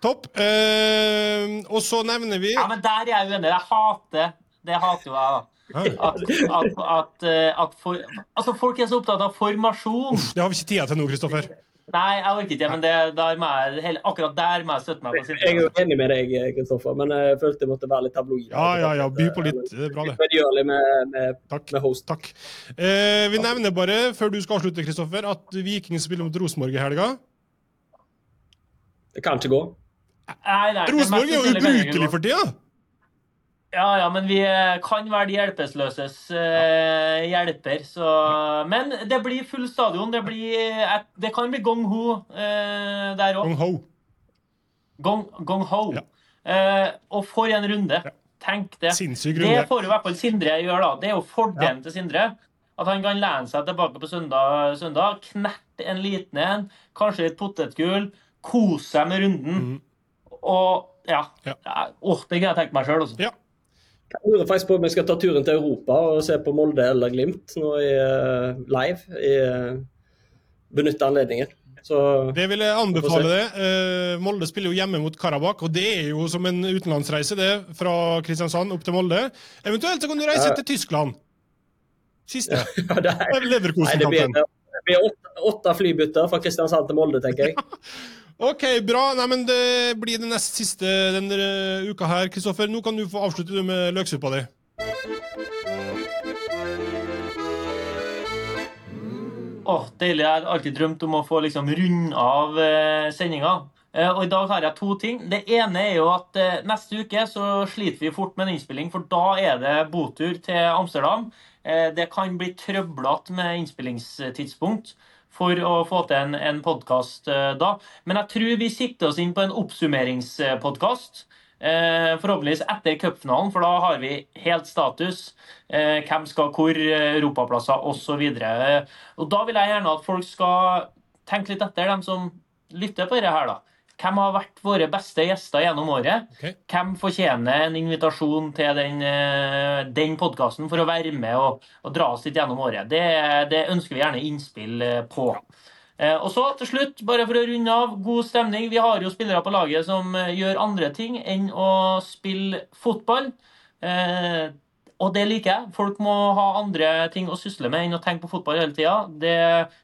Topp. Eh, og så nevner vi Ja, men der er jeg uenig. Jeg hater Det hater jo jeg, da. At, at, at, eh, at for, altså folk er så opptatt av formasjon. Uff, det har vi ikke tid til nå, Kristoffer. Nei, jeg orker ikke, men det, der jeg, akkurat der må jeg støtte meg på Jeg er jo enig med deg, Kristoffer, men jeg følte jeg måtte være litt tabloid. Ja, ja, ja, by på litt. Det er bra, det. Med, med, takk, med host. Takk. Eh, vi nevner bare, før du skal avslutte, Kristoffer, at Viking spiller mot Rosenborg i helga. Det kan ikke gå. Rosenborg er jo ubrukelig for tida! Ja, ja, men vi eh, kan være de hjelpeløses eh, hjelper, så Men det blir full stadion. Det, blir, det kan bli gong ho uh, der òg. Gong ho. Gong, gong ho. Ja. Uh, og for en runde. Ja. Tenk det. Sinnssyk Det runde. får i hvert fall Sindre gjøre, da. Det er jo fordelen til Sindre. At han kan lene seg tilbake på søndag, søndag knerte en liten en, kanskje litt potetgull, kose seg med runden. Mm. Og ja. Ja. ja. Åh, det kan jeg tenke meg sjøl, altså. Ja. Jeg lurer faktisk på om jeg skal ta turen til Europa og se på Molde eller Glimt nå i eh, live. I, eh, benytte anledningen. Så Det vil jeg anbefale det. Eh, Molde spiller jo hjemme mot Karabakh, og det er jo som en utenlandsreise, det, fra Kristiansand opp til Molde. Eventuelt så kan du reise Ja. til Tyskland. Siste. ja, det, er, Leverkosen-kampen. det blir åtte, åtte flybytter fra Kristiansand til Molde, tenker jeg. OK, bra. Nei, men Det blir den nest siste denne eh, uka her. Kristoffer, nå kan du få avslutte med løksuppa di. Åh, deilig. Jeg har alltid drømt om å få liksom runde av eh, sendinga. Eh, og i dag har jeg to ting. Det ene er jo at eh, neste uke så sliter vi fort med en innspilling, for da er det botur til Amsterdam. Eh, det kan bli trøblete med innspillingstidspunkt for å få til en, en podkast eh, da. Men jeg tror vi sikter oss inn på en oppsummeringspodkast. Eh, forhåpentligvis etter cupfinalen, for da har vi helt status. Eh, hvem skal hvor, eh, europaplasser osv. Eh, og da vil jeg gjerne at folk skal tenke litt etter, dem som lytter på dette her, da. Hvem har vært våre beste gjester gjennom året? Okay. Hvem fortjener en invitasjon til den, eh, den podkasten for å være med og, og dra oss litt gjennom året? Det, det ønsker vi gjerne innspill eh, på. Eh, Og så til slutt, bare for å runde av, god stemning. Vi har jo spillere på laget som gjør andre ting enn å spille fotball. Eh, og det liker jeg. Folk må ha andre ting å sysle med enn å tenke på fotball hele tida. Det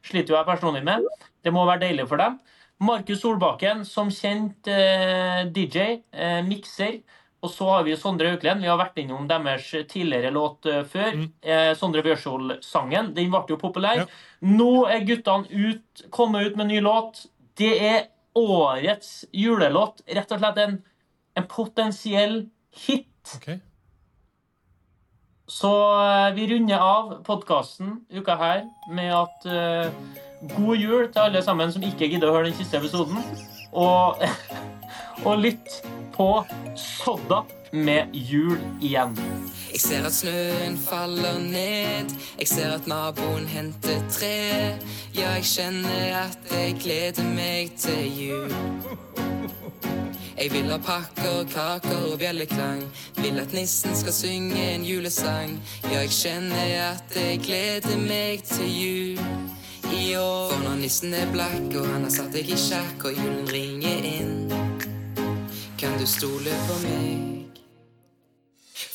sliter jo jeg personlig med. Det må være deilig for dem. Markus Solbakken, som kjent eh, DJ, eh, mikser. Og så har vi Sondre Auklend. Vi har vært innom deres tidligere låt eh, før. Mm. Eh, Sondre Bjørsol-sangen. Den ble jo populær. Ja. Nå er guttene ut, kommet ut med ny låt. Det er årets julelåt. Rett og slett en, en potensiell hit. Ok. Så eh, vi runder av podkasten uka her med at uh, god jul til alle sammen som ikke gidder å høre den siste episoden. Og, og lytt på Sodda med jul igjen. Jeg ser at snøen faller ned, jeg ser at naboen henter tre. Ja, jeg kjenner at jeg gleder meg til jul. Jeg vil ha pakker, kaker og bjelleklang. Vil at nissen skal synge en julesang. Ja, jeg kjenner at jeg gleder meg til jul i år. For når nissen er blakk og han har satt deg i sjakk og julen ringer inn, kan du stole på meg?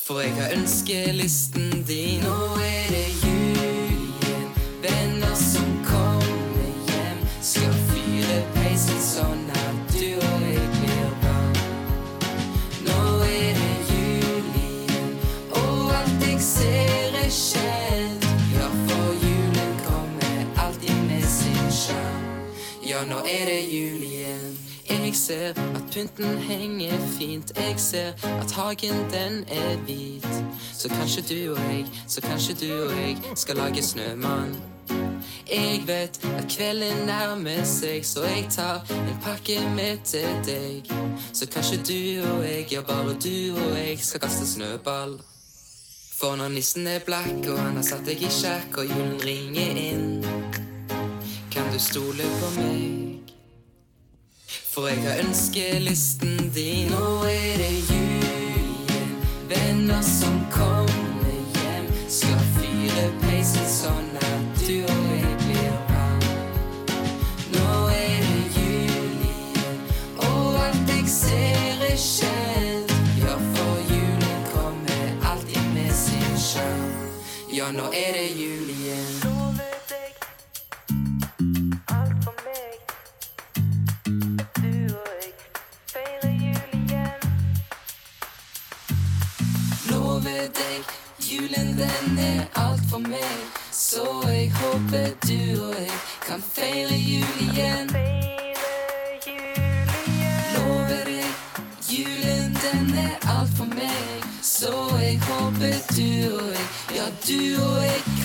For jeg har ønskelisten din, og er det Ja, nå er det jul igjen. Jeg ser at pynten henger fint. Jeg ser at hagen den er hvit. Så kanskje du og jeg, så kanskje du og jeg skal lage snømann. Jeg vet at kvelden nærmer seg, så jeg tar en pakke med til deg. Så kanskje du og jeg, ja bare du og jeg, skal kaste snøball. For når nissen er blakk, og han har satt deg i sjakk, og julen ringer inn, du stole på meg? For jeg har ønskelisten din, nå er det jul igjen. Venner som kommer hjem, skal fyre peisen sånn at du og jeg blir varme. Nå er det jul igjen, og alt jeg ser er kjent. Ja, for julen kommer alltid med sin sjarm. Ja, nå er det jul julen den er alt for meg. Så jeg håper du og jeg kan feire jul igjen. Lover jeg julen den er alt for meg. Så jeg håper du og jeg, ja du og jeg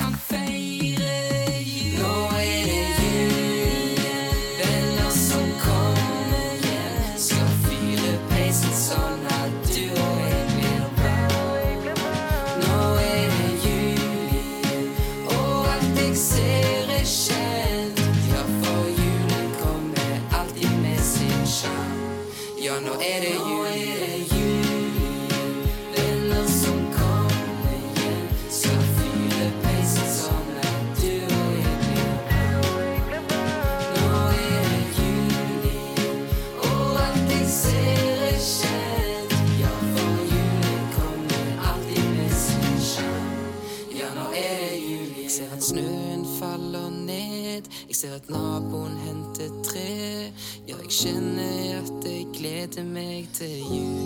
ser at naboen henter tre. Ja, jeg kjenner at jeg gleder meg til jul.